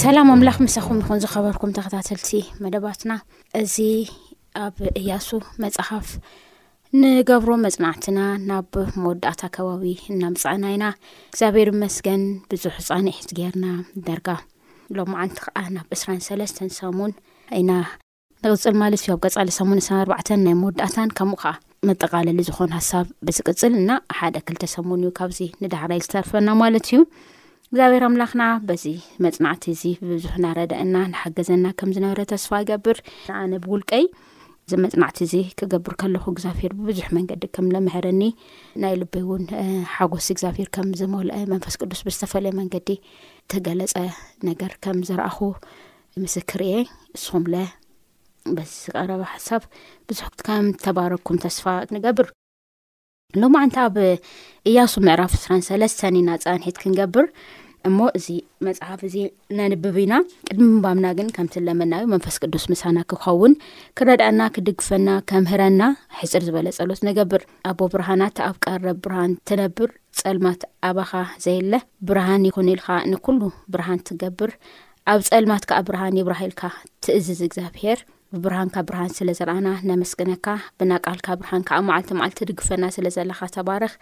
ሰላም ኣምላኽ ምሳኹም ይኹን ዝኸበርኩም ተኸታተልቲ መደባትና እዚ ኣብ እያሱ መፅሓፍ ንገብሮ መጽናዕትና ናብ መወዳእታ ከባቢ እናምጻእና ኢና እግዚኣብሔር መስገን ብዙሕ ፃኒሒት ጌርና ደርጋ ሎም ዓንቲ ከዓ ናብ ዕስራን ሰለስተን ሰሙን ኢና ንቕፅል ማለት ዩ ኣብ ቀፃሊ ሰሙን ዕስራን ኣርባዕተን ናይ መወዳእታን ከምኡ ከዓ መጠቃለሊ ዝኾን ሃሳብ ብዝቅፅል እና ሓደ ክልተ ሰሙን እዩ ካብዚ ንዳሕራይ ዝተርፈና ማለት እዩ እግዚኣብሔር ኣምላኽና በዚ መጽናዕቲ እዚ ብብዙሕ ናረዳእና ንሓገዘና ከም ዝነበረ ተስፋ ይገብር ንኣነ ብውልቀይ እዚ መጽናዕቲ እዚ ክገብር ከለኹ እግዚኣብሔር ብብዙሕ መንገዲ ከም ለምሀረኒ ናይ ልቢ እውን ሓጎስ እግዚኣብሔር ከም ዝመልአ መንፈስ ቅዱስ ብዝተፈለየ መንገዲ ተገለጸ ነገር ከም ዝረኣኹ ምስክር እየ እስኹምለ በዚ ዝቀረበ ሓሳብ ብዙሕ ከም ተባረኩም ተስፋ ንገብር ሎማዓንቲ ኣብ እያሱ ምዕራፍ ስራን ሰለስተን ኢና ፃንሒት ክንገብር እሞ እዚ መፅሓፍ እዚ ነንብብ ኢና ቅድሚ ምንባምና ግን ከምቲ ለመናዩ መንፈስ ቅዱስ ምሳና ክኸውን ክረድኣና ክድግፈና ከምህረና ሕፅር ዝበለ ፀሎት ንገብር ኣቦ ብርሃናት ኣብ ቀረብ ብርሃን ትነብር ፀልማት ኣባኻ ዘየለ ብርሃን ይኹን ኢልካ ንኩሉ ብርሃን ትገብር ኣብ ፀልማት ከዓ ብርሃን ይብራሂልካ ትእዝዝ እግዚኣብሄር ብብርሃንካ ብርሃን ስለ ዘርኣና ነመስግነካ ብናቃልካ ብርሃን ከዓ መዓልቲ መዓልቲ ድግፈና ስለ ዘለካ ተባረኽ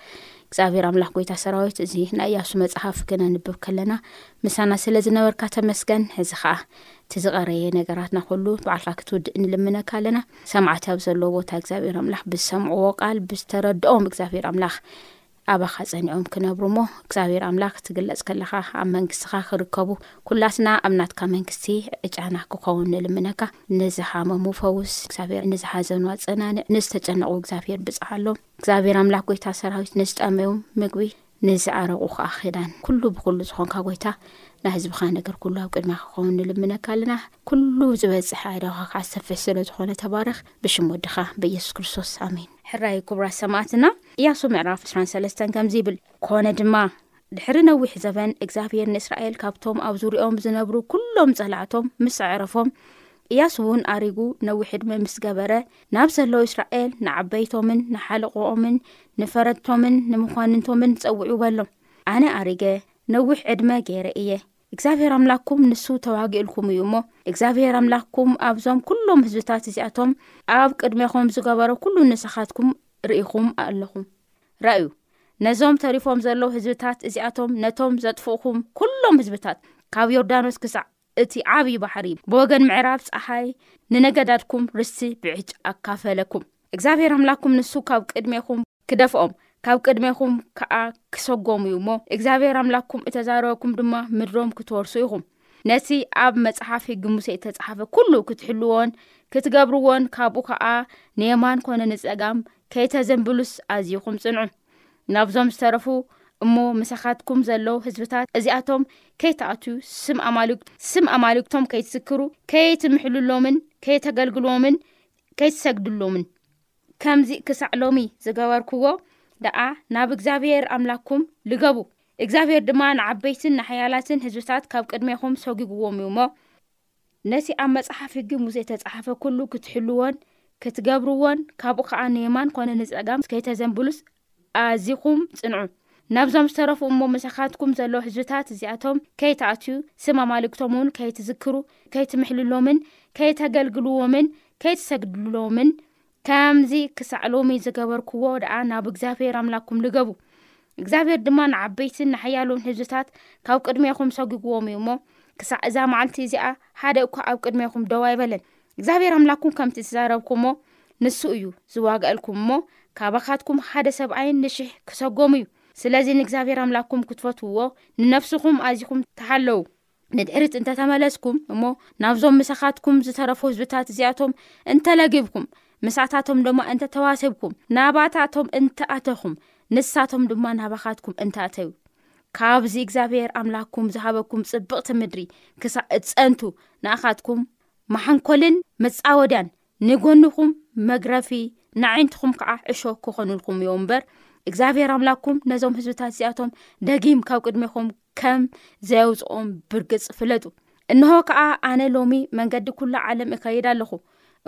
እግዚኣብሔር ኣምላኽ ጎይታ ሰራዊት እዚ ናይ እያሱ መፅሓፍ ክነንብብ ከለና ምሳና ስለ ዝነበርካ ተመስገን ሕዚ ከዓ እቲ ዝቐረየ ነገራትና ኩሉ በዓልካ ክትውድእ ንልምነካ ኣለና ሰማዕቲ ኣብ ዘለዎ ቦታ እግዚኣብሔር ኣምላኽ ብዝሰምዕዎ ቃል ብዝተረድኦም እግዚኣብሔር ኣምላኽ ኣባኻ ጸኒዖም ክነብሩ እሞ እግዚኣብሔር ኣምላክ ትግለጽ ከለኻ ኣብ መንግስትኻ ክርከቡ ኩላትና ኣብ ናትካ መንግስቲ ዕጫና ክኸውን ንልምነካ ንዝሓመሙ ፈውስ እግዚኣብሔር ንዝሓዘኑ ኣጸናንዕ ንዝተጨነቁ እግዚኣብሔር ብጽሓሎም እግዚኣብሔር ኣምላክ ጎይታ ሰራዊት ንዝጠመዮም ምግቢ ንዝኣረቑ ከዓ ክዳን ኩሉ ብኩሉ ዝኾንካ ጎይታ ናይ ህዝብኻ ነገር ኩሉ ኣብ ቅድሚያ ክኸውን ንልምነካ ኣለና ኩሉ ዝበጽሕ ኣእዳውካ ከኣ ሰፊሕ ስለ ዝኾነ ተባረኽ ብሽም ወድኻ በየሱስ ክርስቶስ ኣሜን። ሕራይ ኩቡራት ሰማእትና ኢያሱ ምዕራፍ ዕስራን ሰለስተን ከምዚ ይብል ኮነ ድማ ድሕሪ ነዊሕ ዘበን እግዚኣብሄር ንእስራኤል ካብቶም ኣብ ዙርያኦም ዝነብሩ ኩሎም ጸላዕቶም ምስ ኣዕረፎም ኢያሱ እውን ኣሪጉ ነዊሕ ዕድመ ምስ ገበረ ናብ ዘለዉ እስራኤል ንዓበይቶምን ንሓለቆኦምን ንፈረድቶምን ንምዃንንቶምን ጸውዑ በሎም ኣነ ኣሪገ ነዊሕ ዕድመ ገይረ እየ እግዚኣብሄር ኣምላክኩም ንሱ ተዋጊእልኩም እዩ እሞ እግዚኣብሄር ኣምላክኩም ኣብዞም ኩሎም ህዝብታት እዚኣቶም ኣብ ቅድሜኹም ዝገበሮ ኩሉ ንስኻትኩም ርኢኹም ኣለኹም ራእዩ ነዞም ተሪፎም ዘለዉ ህዝብታት እዚኣቶም ነቶም ዘጥፍኡኹም ኩሎም ህዝብታት ካብ ዮርዳኖስ ክሳዕ እቲ ዓብዪ ባሕሪ ብወገን ምዕራብ ፀሓይ ንነገዳድኩም ርስቲ ብዕጭ ኣካፈለኩም እግዚኣብሔር ኣምላኩም ንሱ ካብ ቅድሜኹም ክደፍኦም ካብ ቅድሜኹም ከኣ ክሰጎሙ እዩ እሞ እግዚኣብሔር ኣምላክኩም እተዛረበኩም ድማ ምድሮም ክትወርሱ ኢኹም ነቲ ኣብ መጽሓፍ ህጊ ሙሴ እተጽሓፈ ኩሉ ክትሕልዎን ክትገብርዎን ካብኡ ከኣ ንየማን ኮነ ንጸጋም ከይተዘንብሉስ ኣዝኹም ጽንዑ ናብዞም ዝተረፉ እሞ ምሳኻትኩም ዘለዉ ህዝብታት እዚኣቶም ከይትኣትዩ ስም ኣማልክቶም ከይትስክሩ ከይትምሕልሎምን ከይተገልግልዎምን ከይትሰግድሎምን ከምዚ ክሳዕ ሎሚ ዝገበርኩዎ ደኣ ናብ እግዚኣብሄር ኣምላክኩም ልገቡ፣ እግዚኣብሄር ድማ ንዓበይትን ንሓያላትን ህዝብታት ካብ ቅድሜኹም ሰጒጉዎም እዩ እሞ፣ ነቲ ኣብ መጽሓፍ ሕጊ ሙሴ እተጸሓፈ ኵሉ ክትሕልዎን ክትገብርዎን፣ ካብኡ ኸኣ ንየማን ኰነ ንጸጋም ከይተዘንብሉስ ኣዚኹም ጽንዑ። ናብዞም ዝተረፉ እሞ ምሳኻትኩም ዘለዉ ህዝብታት እዚኣቶም ከይትኣትዩ፣ ስም ኣማልክቶምውን ከይትዝክሩ፣ ከይትምሕልሎምን ከይተገልግልዎምን ከይትሰግድሎምን፣ ከምዚ ክሳዕ ሎሚ ዝገበርኩዎ ደኣ ናብ እግዚኣብሄር ኣምላክኩም ልገቡ። እግዚኣብሄር ድማ ንዓበይትን ንሓያሎን ህዝብታት ካብ ቅድሜኹም ሰጒግዎም እዩ እሞ፣ ክሳዕ እዛ መዓልቲ እዚኣ ሓደ እኳ ኣብ ቅድሜኹም ደው ኣይበለን። እግዚኣብሔር ኣምላኩም ከምቲ ዝዛረብኩሞ ንሱ እዩ ዝዋጋእልኩም እሞ ካባካትኩም ሓደ ሰብኣይን ንሽሕ ክሰጎሙ እዩ ስለዚ ንእግዚኣብሔር ኣምላኩም ክትፈትውዎ ንነፍስኹም ኣዚኹም ተሓለው ንድሕሪት እንተተመለስኩም እሞ ናብዞም ምሳኻትኩም ዝተረፉ ህዝብታት እዚኣቶም እንተለጊብኩም ምሳታቶም ድማ እንተተዋስብኩም ናባታቶም እንተኣተኹም ንሳቶም ድማ ናባኻትኩም እንተኣተዩ ካብዚ እግዚኣብሔር ኣምላኩም ዝሃበኩም ፅብቕቲ ምድሪ ክሳእ እፀንቱ ንኣኻትኩም መሐንኮልን መጻወድያን ንጎንኹም መግረፊ ንዓይንትኹም ከዓ ዕሾ ክኾኑልኩም እዮም እምበር እግዚኣብሔር ኣምላኩም ነዞም ህዝብታት እዚኣቶም ደጊም ካብ ቅድሜኹም ከም ዘየውፅኦም ብርግፅ ፍለጡ እንሆ ከዓ ኣነ ሎሚ መንገዲ ኩሉ ዓለም እከይድ ኣለኹ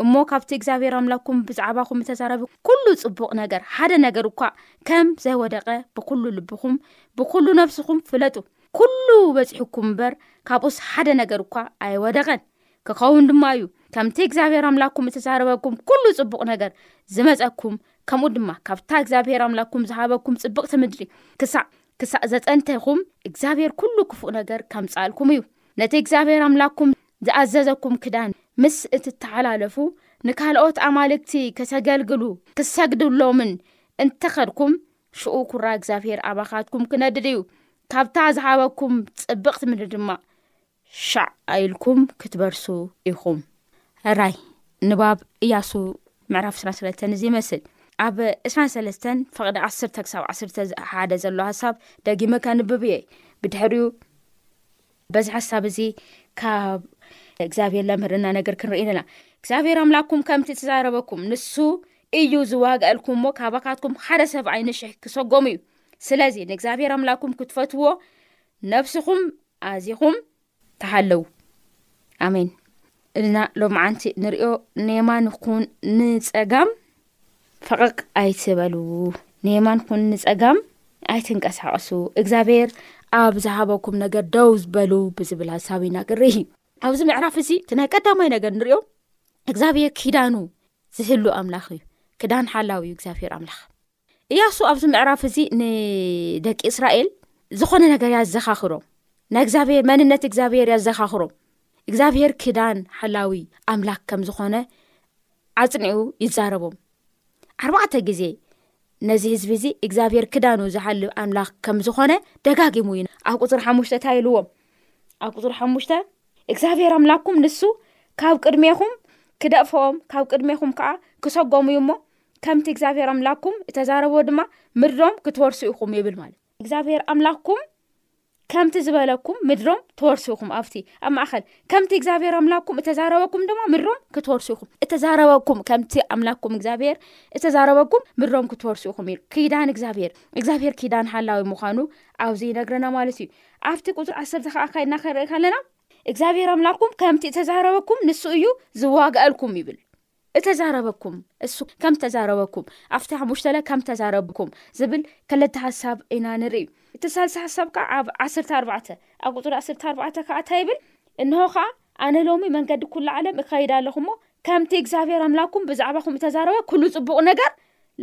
እሞ ካብቲ እግዚኣብሔር ኣምላኩም ብዛዕባኹም እተዛረቢ ኩሉ ፅቡቕ ነገር ሓደ ነገር እኳ ከም ዘይወደቀ ብኩሉ ልብኹም ብኩሉ ነብስኹም ፍለጡ ኩሉ በጺሑኩም እምበር ካብኡስ ሓደ ነገር እኳ ኣይወደቐን፣ ክኸውን ድማ እዩ፣ ከምቲ እግዚኣብሄር ኣምላክኩም እተዛረበኩም ኩሉ ጽቡቕ ነገር ዝመጸኩም፣ ከምኡ ድማ ካብታ እግዚኣብሄር ኣምላክኩም ዝሃበኩም ጽብቕቲ ምድሪ ክሳዕ ክሳዕ ዘጸንተኹም፣ እግዚኣብሄር ኩሉ ክፉእ ነገር ከምጽኣልኩም እዩ። ነቲ እግዚኣብሄር ኣምላክኩም ዝኣዘዘኩም ክዳን ምስ እትተሓላለፉ፣ ንካልኦት ኣማልክቲ ከተገልግሉ ክሰግድሎምን እንተኸድኩም፣ ሽኡ ኩራ እግዚኣብሔር ኣባኻትኩም ክነድድ እዩ ካብታ ዝሃበኩም ጽብቕቲ ምድሪ ድማ ሻዕ ኣይልኩም ክትበርሱ ኢኹም ራይ ንባብ እያሱ ምዕራፍ ስራ ስለተን እዚ ይመስል ኣብ እስራን ሰለስተን ፍቕዲ ዓስርተ ክሳብ ዓስርተ ሓደ ዘሎ ሃሳብ ደጊመ ከንብብ እየ ብድሕሪኡ በዚ ሓሳብ እዚ ካብ እግዚኣብሔር ለምህርና ነገር ክንርኢ ኣለና እግዚኣብሔር ኣምላኩም ከምቲ ትዛረበኩም ንሱ እዩ ዝዋጋእልኩም እሞ ካባካትኩም ሓደ ሰብኣይ ንሽሕ ክሰጎሙ እዩ ስለዚ ንእግዚኣብሔር ኣምላኩም ክትፈትዎ ነብስኹም ኣዚኹም ተሃለው ኣሜን እና ሎምዓንቲ ንሪዮ ኔማ ንኩን ንፀጋም ፈቐቅ ኣይትበሉ ንየማን ኹን ንጸጋም ኣይትንቀሳቐሱ እግዚኣብሔር ኣብ ዝሃበኩም ነገር ደው ዝበሉ ብዝብል ሃሳብ ኢና ክርኢ ኣብዚ ምዕራፍ እዚ እቲ ናይ ቀዳማይ ነገር ንሪኦ እግዚኣብሔር ኪዳኑ ዝህሉ ኣምላኽ እዩ ክዳን ሓላው እዩ እግዚኣብሔር ኣምላኽ እያሱ ኣብዚ ምዕራፍ እዚ ንደቂ እስራኤል ዝኾነ ነገር ያዘኻኽሮም ናይ እግዚኣብሔር መንነት እግዚኣብሔር ያዘኻኽሮም እግዚኣብሔር ክዳን ሓላዊ ኣምላኽ ከም ዝኾነ ኣጽኒዑ ይዛረቦም ዓርባዕተ ግዜ ነዚ ህዝቢ እዚ እግዚኣብሄር ክዳኑ ዝሓልብ ኣምላኽ ከም ዝኾነ ደጋጊሙ እዩ ኣብ ቁፅሪ ሓሙሽተ እታይ ኢልዎም ኣብ ቁፅሪ ሓሙሽተ እግዚኣብሄር ኣምላኩም ንሱ ካብ ቅድሜኹም ክደእፈኦም ካብ ቅድሜኹም ከዓ ክሰጎሙ እዩ እሞ ከምቲ እግዚኣብሄር ኣምላኩም እተዛረቦ ድማ ምድሮም ክትወርሱ ኢኹም ይብል ማለት እግዚኣብሔር ኣምላኩም ከምቲ ዝበለኩም ምድሮም ተወርሱ ኹም ኣብቲ ኣብ ማእኸል ከምቲ እግዚኣብሔር ኣምላኩም እተዛረበኩም ድማ ምድሮም ክትወርሱ ኹም እተዛረበኩም ከምቲ ኣምላኩም እግዚኣብሔር እተዛረበኩም ምድሮም ክትወርሱ ኹም ኢሉ ኪዳን እግዚኣብሔር እግዚኣብሔር ኪዳን ሃላዊ ምዃኑ ኣብዚ ይነግረና ማለት እዩ ኣብቲ ቁፅሪ ዓሰርተ ከዓ ካይድና ክንርእ ከለና እግዚኣብሔር ኣምላኩም ከምቲ እተዛረበኩም ንሱ እዩ ዝዋጋኣልኩም ይብል እተዛረበኩም እሱ ከም ተዛረበኩም ኣብቲ ሓሙሽተለ ከም ተዛረብኩም ዝብል ከለተ ሓሳብ ኢና ንርኢ እቲ ሳልሲ ሓሳብ ከዓ ኣብ ዓስርተ ኣርባዕተ ኣብ ቁፅሪ ዓስርተ ኣርባዕተ ከዓ እታ ይብል እንሆ ከዓ ኣነ ሎሚ መንገዲ ኩሉ ዓለም እካይድ ኣለኹ እሞ ከምቲ እግዚኣብሔር ኣምላኩም ብዛዕባኹም እተዛረበ ኩሉ ፅቡቕ ነገር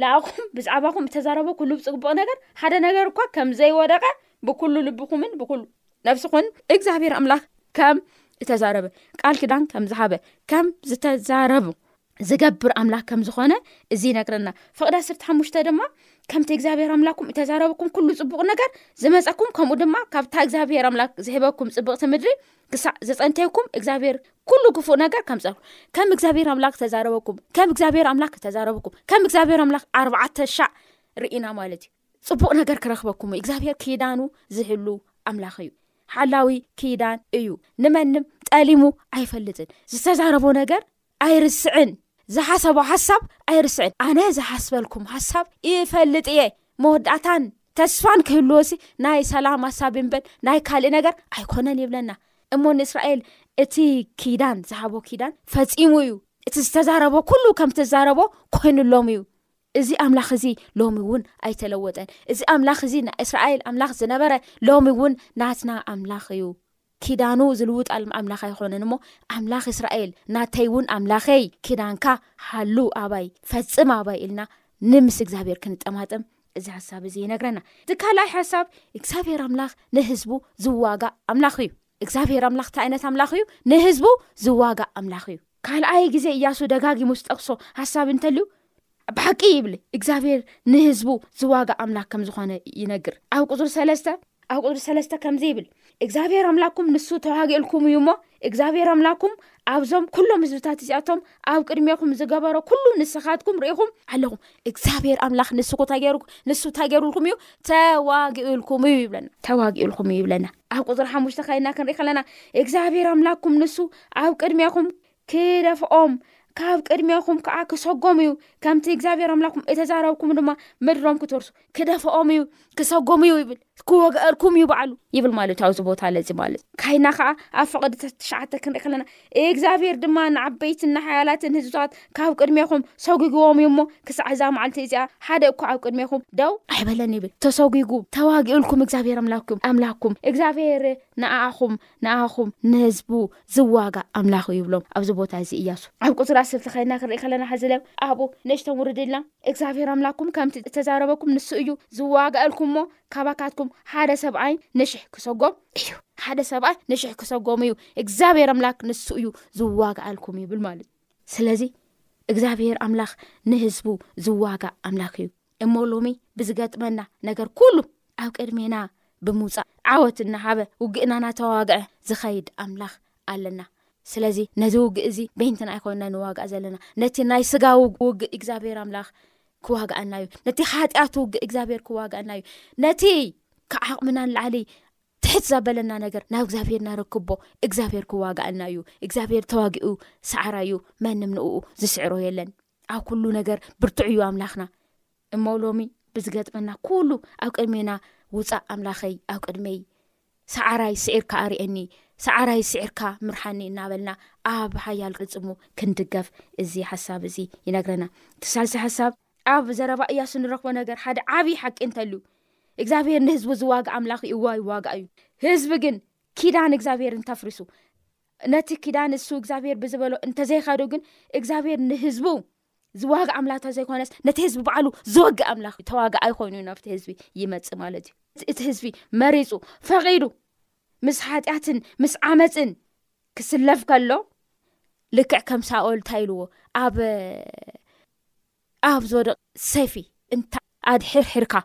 ንኣኹም ብዛዕባኹም እተዛረበ ኩሉ ፅቡቕ ነገር ሓደ ነገር እኳ ከምዘይወደቐ ብኩሉ ልብኹምን ብኩሉ ነፍሲ ኮን እግዚኣብሔር ኣምላኽ ከም እተዛረበ ቃል ክዳን ከም ዝሃበ ከም ዝተዛረቡ ዝገብር ኣምላኽ ከም ዝኾነ እዚ ይነግረና ፍቕዲ ስርቲ ሓሙሽተ ድማ ከምቲ እግዚኣብሔር ኣምላኩም እተዛረበኩም ኩሉ ፅቡቕ ነገር ዝመፀኩም ከምኡ ድማ ካብታ እግዚኣብሔር ኣምላክ ዝህበኩም ፅብቕቲ ምድሪ ክሳዕ ዘፀንተይኩም እግዚኣብሔር ኩሉ ክፉእ ነገር ከም ፀርኩ ከም እግዚኣብሔር ኣምላክ ተዛረበኩም ከም እግዚኣብሔር ኣምላክ ተዛረበኩም ከም እግዚኣብሔር ኣምላክ ኣርባዓተ ሻዕ ርኢና ማለት እዩ ፅቡቅ ነገር ክረክበኩም እዩ እግዚኣብሔር ኪዳኑ ዝሕሉ ኣምላኽ እዩ ሓላዊ ኪዳን እዩ ንመንም ጠሊሙ ኣይፈልጥን ዝተዛረቦ ነገር ኣይርስዕን ዝሓሰቦ ሓሳብ ኣይርስዕን ኣነ ዝሓስበልኩም ሓሳብ ይፈልጥ እየ መወዳእታን ተስፋን ክህልዎሲ ናይ ሰላም ኣሳብ እምበል ናይ ካልእ ነገር ኣይኮነን ይብለና እሞ ንእስራኤል እቲ ኪዳን ዝሓቦ ኪዳን ፈፂሙ እዩ እቲ ዝተዛረቦ ኩሉ ከም ዝተዛረቦ ኮይኑሎም እዩ እዚ ኣምላኽ እዚ ሎሚ እውን ኣይተለወጠን እዚ ኣምላኽ እዚ ናይ እስራኤል ኣምላኽ ዝነበረ ሎሚ እውን ናትና ኣምላኽ እዩ ኪዳኑ ዝልውጥ ኣምላኽ ኣይኮነን እሞ ኣምላኽ እስራኤል ናተይ እውን ኣምላኸይ ኪዳንካ ሓሉ ኣባይ ፈፅም ኣባይ ኢልና ንምስ እግዚኣብሔር ክንጠማጥም እዚ ሓሳብ እዚ ይነግረና እቲ ካልኣይ ሓሳብ እግዚኣብሔር ኣምላኽ ንህዝቡ ዝዋጋእ ኣምላኽ እዩ እግዚኣብሄር ኣምላኽ እንታይ ዓይነት ኣምላኽ እዩ ንህዝቡ ዝዋጋእ ኣምላኽ እዩ ካልኣይ ግዜ እያሱ ደጋጊሙ ዝጠቅሶ ሓሳብ እንተልዩ ብሓቂ ይብል እግዚኣብሄር ንህዝቡ ዝዋጋ ኣምላክ ከም ዝኾነ ይነግር ኣብ ቁፅሪ ሰለስተ ኣብ ቁፅሪ ሰለስተ ከምዘ ይብል እግዚኣብሄር ኣምላኩም ንሱ ተዋጊእልኩም እዩ እሞ እግዚኣብሄር ኣምላኩም ኣብዞም ኩሎም ህዝብታት እዚኣቶም ኣብ ቅድሜኹም ዝገበሮ ኩሉ ንስኻትኩም ርኢኹም ኣለኹም እግዚኣብሔር ኣምላኽ ንስኩ ታይ ገይሩ ንሱ እንታይ ገይሩልኩም እዩ ተዋግእልኩም እዩ ይብለና ተዋግእልኩም እዩ ይብለና ኣብ ቁፅሪ ሓሙሽተ ከይና ክንርኢ ከለና እግዚኣብሔር ኣምላክኩም ንሱ ኣብ ቅድሜኹም ክደፍኦም ካብ ቅድሜኹም ከዓ ክሰጎም እዩ ከምቲ እግዚኣብሔር ኣምላኩም እተዛረብኩም ድማ ምድሮም ክትወርሱ ክደፍኦም እዩ ክሰጎሙ እዩ ይብል ክወግአርኩም እዩ ባዕሉ ይብል ማለት ኣብዚ ቦታ ለዚ ማለት እዩ ካይና ከዓ ኣብ ፍቅዲ ትሽዓተ ክንርኢ ከለና እግዚኣብሄር ድማ ንዓበይትን ንሓያላትን ህዝብታት ካብ ቅድሜኹም ሰጒግዎም እዩ እሞ ክሳዕ እዛ መዓልቲ እዚኣ ሓደ እኳ ኣብ ቅድሜኹም ደው ኣይበለን ይብል ተሰጒጉ ተዋጊኡልኩም እግዚኣብሄር ኣምላኩም ኣምላኩም እግዚኣብሄር ንኣኹም ንኣኹም ንህዝቡ ዝዋጋ ኣምላኽ ይብሎም ኣብዚ ቦታ እዚ እያሱ ኣብ ቁፅር ኣስርተ ካይና ክንርኢ ከለና ሓዘለ ኣብኡ ነሽቶም ውርድልና እግዚኣብሄር ኣምላኩም ከምቲ እተዛረበኩም ንሱ እዩ ዝዋጋኣልኩም እሞ ካባካትኩም ሓደ ሰብኣይ ንሽሕ ክሰጎም እዩ ሓደ ሰብኣይ ንሽሕ ክሰጎም እዩ እግዚኣብሄር ኣምላክ ንሱ እዩ ዝዋጋኣልኩም ይብል ማለት እዩ ስለዚ እግዚኣብሄር ኣምላክ ንህዝቡ ዝዋጋእ ኣምላክ እዩ እሞ ሎሚ ብዝገጥመና ነገር ኩሉ ኣብ ቅድሜና ብምውጻእ ዓወት እናሃበ ውግእና ናተዋግዐ ዝኸይድ ኣምላኽ ኣለና። ስለዚ ነዚ ውግእ እዚ በይንትና ኣይኮንና ንዋጋእ ዘለና ነቲ ናይ ስጋ ውግእ እግዚኣብሔር ኣምላኽ ክዋግኣና እዩ ነቲ ሓጢኣት ውግእ እግዚኣብሔር ክዋግኣና እዩ ነቲ ካብ ዓቕምና ንላዕሊ ትሕት ዘበለና ነገር ናብ እግዚኣብሄር ናረክቦ እግዚኣብሄር ክዋጋኣና እዩ እግዚኣብሄር ተዋጊኡ ሰዕራ እዩ መንም ንኡ ዝስዕሮ የለን ኣብ ኩሉ ነገር ብርቱዕ እዩ ኣምላኽና እሞ ሎሚ ብዝገጥመና ኩሉ ኣብ ቅድሜና ውፃእ ኣምላኸይ ኣብ ቅድመይ ሰዓራይ ስዒርካ ኣርእየኒ ሰዓራይ ስዒርካ ምርሓኒ እናበልና ኣብ ሓያል ቅፅሙ ክንድገፍ እዚ ሓሳብ እዚ ይነግረና ትሳልሲ ሓሳብ ኣብ ዘረባ እያሱ ንረክቦ ነገር ሓደ ዓብዪ ሓቂ እንተልዩ እግዚኣብሄር ንህዝቡ ዝዋጋ ኣምላኽ እዋ ይዋጋእ እዩ ህዝቢ ግን ኪዳን እግዚኣብሄር እንተፍርሱ ነቲ ኪዳን እሱ እግዚኣብሄር ብዝበሎ እንተዘይካዶ ግን እግዚኣብሄር ንህዝቡ ዝዋግእ ኣምላኽ ተዘይኮነስ ነቲ ህዝቢ በዓሉ ዝወግእ ኣምላኽ እዩ ተዋግኣይ ኮይኑ ዩ ናብቲ ህዝቢ ይመፅእ ማለት እዩ እቲ ህዝቢ መሪፁ ፈቒዱ ምስ ሓጢኣትን ምስ ዓመፅን ክስለፍ ከሎ ልክዕ ከም ሳኦል እንታይ ኢልዎ ኣብ ኣብ ዝወድቕ ሰይፊ እንተ ኣድሒርሒርካ፣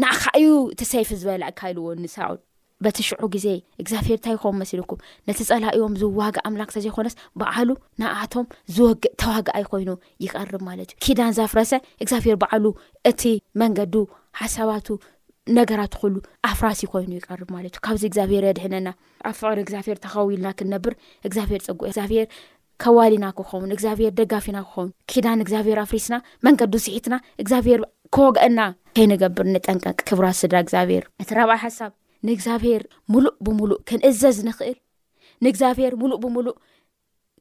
ንኣኻ እዩ እቲ ሰይፊ ዝበላዕካ ኢልዎ ንሳኦል። በቲ ሽዑ ግዜ እግዚኣብሄር እንታይ ይኸውን መሲልኩም? ነቲ ጸላእዎም ዝዋግእ ኣምላኽ እንተዘይኮነስ በዓሉ ንኣቶም ዝወግእ ተዋግኣይ ኮይኑ ይቐርብ ማለት እዩ። ኪዳን ዘፍረሰ እግዚኣብሄር በዓሉ እቲ መንገዱ ሓሳባቱ ነገራት ኩሉ ኣፍራሲ ኮይኑ ይቀርብ ማለት እዩ ካብዚ እግዚኣብሄር የድሕነና ኣብ ፍቅሪ እግዚኣብሄር ተኸዊልና ክንነብር እግዚኣብሄር ፀጉ እግዚኣብሄር ከዋሊና ክኸውን እግዚኣብሔር ደጋፊና ክኸውን ኪዳን እግዚኣብሔር ኣፍሪስና መንገዱ ስሒትና እግዚኣብሔር ክወግአና ከይንገብር ንጠንቀቅ ክብራት ስድራ እግዚኣብሔር እቲ ራብዓይ ሓሳብ ንእግዚኣብሔር ሙሉእ ብምሉእ ክንእዘዝ ንኽእል ንእግዚኣብሔር ሙሉእ ብምሉእ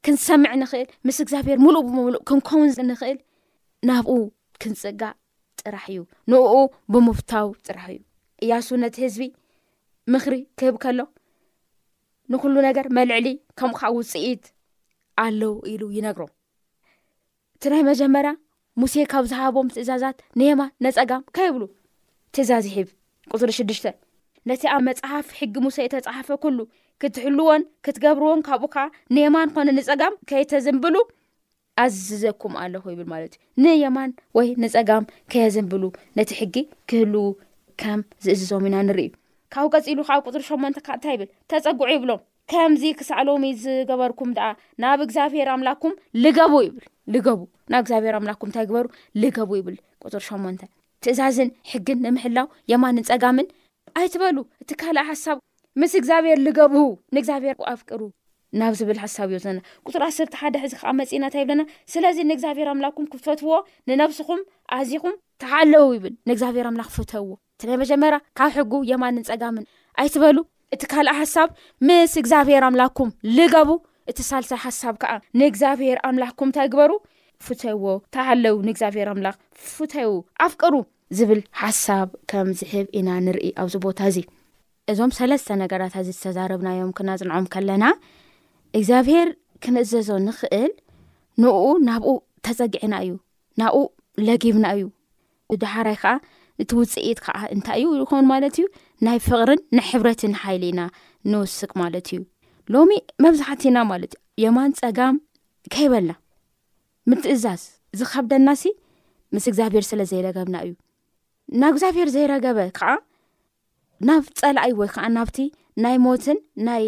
ክንሰምዕ ንኽእል ምስ እግዚኣብሔር ሙሉእ ብምሉእ ክንከውን ንኽእል ናብኡ ክንፅጋእ ጥራሕ እዩ ንኡ ብምፍታው ጥራሕ እዩ እያሱ ነቲ ህዝቢ ምኽሪ ክህብ ከሎ ንኹሉ ነገር መልዕሊ ከምኡ ከዓ ውፅኢት ኣለው ኢሉ ይነግሮ እቲ ናይ መጀመርያ ሙሴ ካብ ዝሃቦም ትእዛዛት ንየማ ነፀጋም ከይብሉ ትእዛዝ ይሕብ ቁፅሪ ሽዱሽተ ነቲ ኣብ መፅሓፍ ሕጊ ሙሴ እተፅሓፈ ኩሉ ክትሕልዎን ክትገብርዎን ካብኡ ከዓ ንየማን ኮነ ንፀጋም ከይተዝንብሉ ኣዝዘኩም ኣለኹ ይብል ማለት እዩ ንየማን ወይ ንፀጋም ከየዘንብሉ ነቲ ሕጊ ክህልው ከም ዝእዝዞም ኢና ንርኢ ካብኡ ቀፂሉ ከዓ ቁፅሪ ሸሞንተ ካ እንታይ ይብል ተፀጉዑ ይብሎም ከምዚ ክሳዕ ሎሚ ዝገበርኩም ደኣ ናብ እግዚኣብሄር ኣምላኩም ልገቡ ይብል ልገቡ ናብ እግዚኣብሄር ኣምላኩም እንታይ ግበሩ ልገቡ ይብል ቁፅር ሸሞንተ ትእዛዝን ሕግን ንምሕላው የማንን ፀጋምን ኣይትበሉ እቲ ካልእ ሓሳብ ምስ እግዚኣብሄር ልገቡ ንእግዚኣብሄር ኣፍቅሩ ናብ ዝብል ሓሳብ እዩ ዘና ቁፅሪ ዓሰርተ ሓደ ሕዚ ከዓ መፂእና እንታይ ይብለና ስለዚ ንእግዚኣብሔር ኣምላኩም ክትፈትዎ ንነብስኹም ኣዚኹም ተሓለዉ ይብል ንእግዚኣብሔር ኣምላክ ፍተዎ እቲ ናይ መጀመርያ ካብ ሕጉ የማንን ፀጋምን ኣይትበሉ እቲ ካልእ ሓሳብ ምስ እግዚኣብሔር ኣምላኩም ልገቡ እቲ ሳልሳይ ሓሳብ ከዓ ንእግዚኣብሔር ኣምላኩም እንታይ ግበሩ ፍተዎ ተሓለው ንእግዚኣብሔር ኣምላክ ፍተው ኣፍቅሩ ዝብል ሓሳብ ከም ዝሕብ ኢና ንርኢ ኣብዚ ቦታ እዚ እዞም ሰለስተ ነገራት ኣዚ ዝተዛረብናዮም ክነጽንዖም ከለና እግዚኣብሄር ክንእዘዞ ንኽእል ንኡ ናብኡ ተጸጊዕና እዩ ናብኡ ለጊብና እዩ ብደሓራይ ከዓ እቲ ውፅኢት ከዓ እንታይ እዩ ይኸውን ማለት እዩ ናይ ፍቕርን ናይ ሕብረትን ሓይሊ ኢና ንውስቅ ማለት እዩ ሎሚ መብዛሕትና ማለት እዩ የማን ፀጋም ከይበልና ምትእዛዝ ዝከብደና ሲ ምስ እግዚኣብሄር ስለ ዘይረገብና እዩ ናብ እግዚኣብሄር ዘይረገበ ከዓ ናብ ፀላኢ ወይ ከዓ ናብቲ ናይ ሞትን ናይ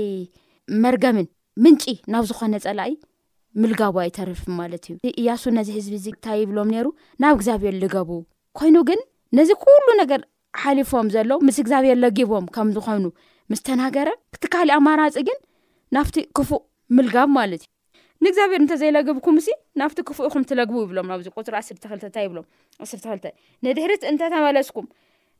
መርገምን ምንጪ ናብ ዝኾነ ፀላኢ ምልጋቡ ኣይተርፍም ማለት እዩ እያሱ ነዚ ህዝቢ እዚ እንታይ ይብሎም ነይሩ ናብ እግዚኣብሔር ልገቡ ኮይኑ ግን ነዚ ኩሉ ነገር ሓሊፎም ዘለው ምስ እግዚኣብሔር ለጊቦም ከም ዝኾኑ ምስ ተናገረ እቲ ካሊእ ኣማራፂ ግን ናብቲ ክፉእ ምልጋብ ማለት እዩ ንእግዚኣብሔር እንተ ዘይለግብኩምሲ ናብቲ ክፉእ ኢኹም ትለግቡ ይብሎም ኣብዚ ቁፅሪ ዓሰርተ ክልተ እንታይ ይብሎም ዓሰርተ ክልተ ንድሕሪት እንተ ተመለስኩም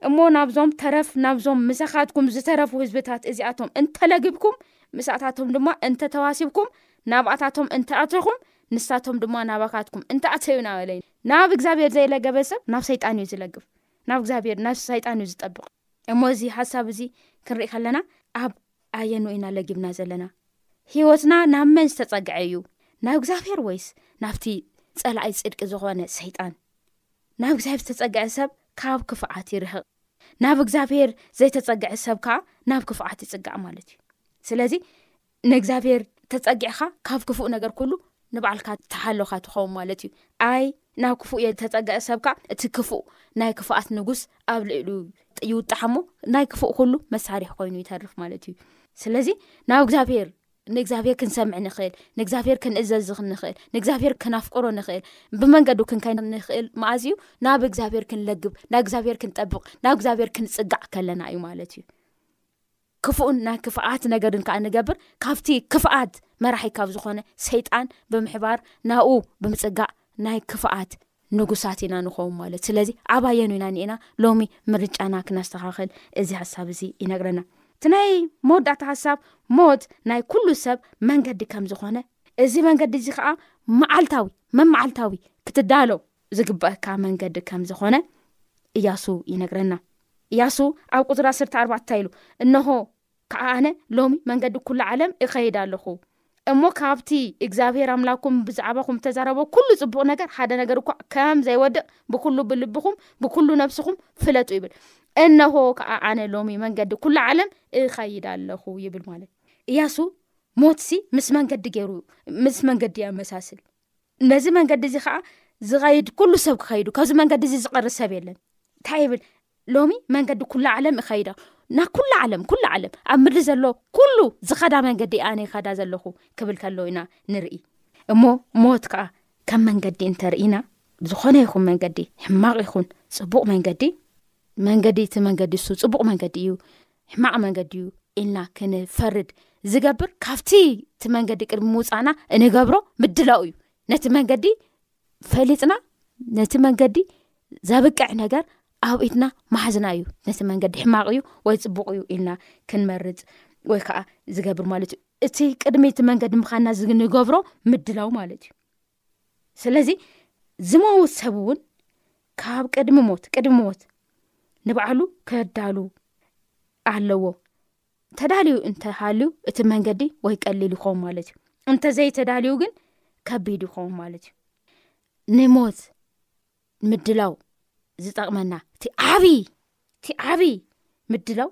እሞ ናብዞም ተረፍ ናብዞም ምሳኻትኩም ዝተረፉ ህዝብታት እዚኣቶም እንተለግብኩም ምስኣታቶም ድማ እንተ ተዋሲብኩም ናብኣታቶም እንተኣተኹም ንሳቶም ድማ ናባካትኩም እንተ ኣተዩ ናበለ ናብ እግዚኣብሔር ዘይለገበ ሰብ ናብ ሰይጣን እዩ ዝለግብ ናብ እግዚኣብሔር ናብ ሰይጣን እዩ ዝጠብቕ እሞ እዚ ሓሳብ እዚ ክንርኢ ከለና ኣብ ኣየንኡ ኢና ለጊብና ዘለና? ህይወትና ናብ መን ዝተጸግዐ እዩ? ናብ እግዚኣብሔር ወይስ ናብቲ ጸላኣይ ጽድቂ ዝኾነ ሰይጣን? ናብ እግዚኣብሔር ዝተጸግዐ ሰብ ካብ ክፍኣት ይርህቕ። ናብ እግዚኣብሔር ዘይተጸግዐ ሰብ ከኣ ናብ ክፍኣት ይጽጋዕ ማለት እዩ። ስለዚ ንእግዚኣብሔር ተጸጊዕኻ ካብ ክፉእ ነገር ኩሉ ንባዕልካ ተሓሎካ ትኸውን ማለት እዩ ኣይ ናብ ክፉእ እየ ተፀገዐ ሰብካ እቲ ክፉእ ናይ ክፍኣት ንጉስ ኣብ ልእሉ ይውጣሓ እሞ ናይ ክፉእ ኩሉ መሳርሒ ኮይኑ ይተርፍ ማለት እዩ ስለዚ ናብ እግዚኣብሄር ንእግዚኣብሄር ክንሰምዕ ንኽእል ንእግዚኣብሄር ክንእዘዝ ንኽእል ንእግዚኣብሄር ክናፍቅሮ ንኽእል ብመንገዱ ክንከይ ንኽእል መኣዝ እዩ ናብ እግዚኣብሄር ክንለግብ ናብ እግዚኣብሄር ክንጠብቕ ናብ እግዚኣብሄር ክንፅጋዕ ከለና እዩ ማለት እዩ ክፉእን ናይ ክፍኣት ነገርን ከኣ ንገብር ካብቲ ክፍኣት መራሒ ካብ ዝኾነ ሰይጣን ብምሕባር ናብኡ ብምጽጋእ ናይ ክፍኣት ንጉሳት ኢና ንኸውን ማለት ስለዚ ኣባየኑ ኢና ኒኤና ሎሚ ምርጫና ክነስተኻኸል እዚ ሓሳብ እዚ ይነግረና እቲ ናይ መወዳእታ ሓሳብ ሞት ናይ ኩሉ ሰብ መንገዲ ከም ዝኾነ እዚ መንገዲ እዚ ከዓ መዓልታዊ መመዓልታዊ ክትዳለው ዝግበኣካ መንገዲ ከም ዝኾነ እያሱ ይነግረና። እያሱ ኣብ ቁፅሪ ዓሰርተ ኣርባዕተ እንታይ ኢሉ እነሆ ከዓ ኣነ ሎሚ መንገዲ ኩሉ ዓለም እኸይድ ኣለኹ እሞ ካብቲ እግዚኣብሔር ኣምላኩም ብዛዕባኹም እተዛረቦ ኩሉ ፅቡቕ ነገር ሓደ ነገር እኳ ከም ዘይወድቕ ብኩሉ ብልብኹም ብኩሉ ነብስኹም ፍለጡ ይብል እነሆ ከዓ ኣነ ሎሚ መንገዲ ኩሉ ዓለም እኸይድ ኣለኹ ይብል ማለት እያሱ ሞትሲ ምስ መንገዲ ገይሩ ምስ መንገዲ የመሳስል ነዚ መንገዲ እዚ ከዓ ዝኸይድ ኩሉ ሰብ ክኸይዱ ካብዚ መንገዲ እዚ ዝቐር ሰብ የለን እንታይ ይብል ሎሚ መንገዲ ኩላ ዓለም ይኸይዳ ናብ ኩላ ዓለም ኩሉ ዓለም ኣብ ምድሪ ዘሎ ኩሉ ዝኸዳ መንገዲ ኣነ ይኸዳ ዘለኹ ክብል ከሎ ኢና ንርኢ እሞ ሞት ከዓ ከም መንገዲ እንተርኢና ዝኾነ ይኹን መንገዲ ሕማቕ ይኹን ፅቡቕ መንገዲ መንገዲ እቲ መንገዲ ንሱ ፅቡቕ መንገዲ እዩ ሕማቕ መንገዲ እዩ ኢልና ክንፈርድ ዝገብር ካብቲ እቲ መንገዲ ቅድሚ ምውፃእና እንገብሮ ምድላው እዩ ነቲ መንገዲ ፈሊጥና ነቲ መንገዲ ዘብቅዕ ነገር ኣብ ኢድና ማሓዝና እዩ ነቲ መንገዲ ሕማቕ እዩ ወይ ፅቡቅ እዩ ኢልና ክንመርፅ ወይ ከዓ ዝገብር ማለት እዩ እቲ ቅድሚ እቲ መንገዲ ምኻና ዝንገብሮ ምድላው ማለት እዩ ስለዚ ዝመውት ሰብ እውን ካብ ቅድሚ ሞት ቅድሚ ሞት ንባዕሉ ከዳሉ ኣለዎ ተዳልዩ እንተሃልዩ እቲ መንገዲ ወይ ቀሊል ይኸውን ማለት እዩ እንተዘይተዳልዩ ግን ከቢድ ይኸውን ማለት እዩ ንሞት ምድላው ዝጠቕመና እቲ ዓብይ እቲ ዓብይ ምድላው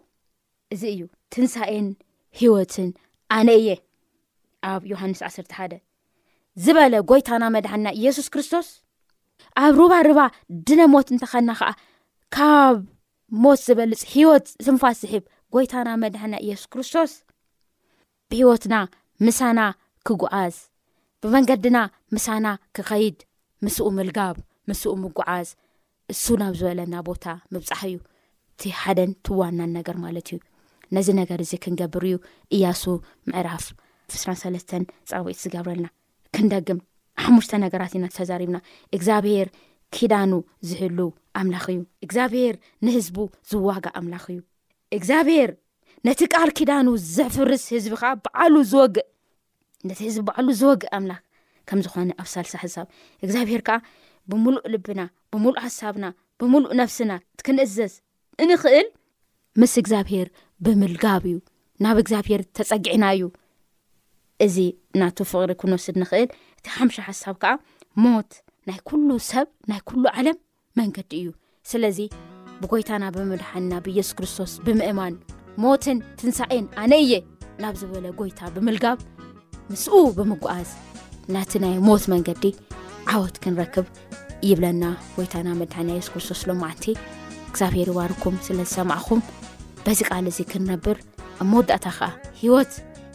እዚ እዩ ትንሳኤን ሕይወትን ኣነ እየ ኣብ ዮሃንስ ዓሰርተ ሓደ ዝበለ ጐይታና መድሓና ኢየሱስ ክርስቶስ ኣብ ሩባ ርባ ድነ ሞት እንተኸና ኸዓ ካብ ሞት ዝበልፅ ሕይወት ስንፋስ ዝሕብ ጐይታና መድሓና ኢየሱስ ክርስቶስ ብሕይወትና ምሳና ኪጕዓዝ፣ ብመንገድና ምሳና ኪኸይድ፣ ምስኡ ምልጋብ፣ ምስኡ ምጕዓዝ፣ እሱ ናብ ዝበለና ቦታ ምብጻሕ እዩ እቲ ሓደን እቲ ዋናን ነገር ማለት እዩ። ነዚ ነገር እዚ ክንገብር እዩ እያሱ ምዕራፍ ዕስራን ሰለስተን ጻውዒት ዝገብረልና። ክንደግም፣ ሓሙሽተ ነገራት ኢና ተዛሪብና። እግዚኣብሄር ኪዳኑ ዝሕሉ ኣምላኽ እዩ። እግዚኣብሄር ንህዝቡ ዝዋጋእ ኣምላኽ እዩ። እግዚኣብሄር ነቲ ቃል ኪዳኑ ዘፍርስ ህዝቢ ከዓ በዓሉ ዝወግእ ነቲ ህዝቢ በዓሉ ዝወግእ ኣምላክ ከም ዝኾነ ኣብ ሳልሳ ሕሳብ እግዚኣብሄር ከዓ ብምሉእ ልብና ብምሉእ ሓሳብና ብምሉእ ነፍስና ክንእዘዝ እንኽእል ምስ እግዚኣብሄር ብምልጋብ እዩ ናብ እግዚኣብሄር ተፀጊዕና እዩ እዚ ናቱ ፍቕሪ ክንወስድ ንኽእል እቲ ሓምሻ ሓሳብ ከዓ ሞት ናይ ኩሉ ሰብ ናይ ኩሉ ዓለም መንገዲ እዩ ስለዚ ብጎይታና ብምድሓና ብየሱስ ክርስቶስ ብምእማን ሞትን ትንሳኤን ኣነ እየ ናብ ዝበለ ጎይታ ብምልጋብ ምስኡ ብምጓዓዝ ናቲ ናይ ሞት መንገዲ ዓወት ክንረክብ ይብለና ጎይታና መድሓና የሱስ ክርስቶስ ሎማዓንቲ እግዚኣብሔር ይባርኩም ስለ ዝሰማዕኹም በዚ ቃል እዚ ክንነብር ኣብ መወዳእታ ከዓ ሂወት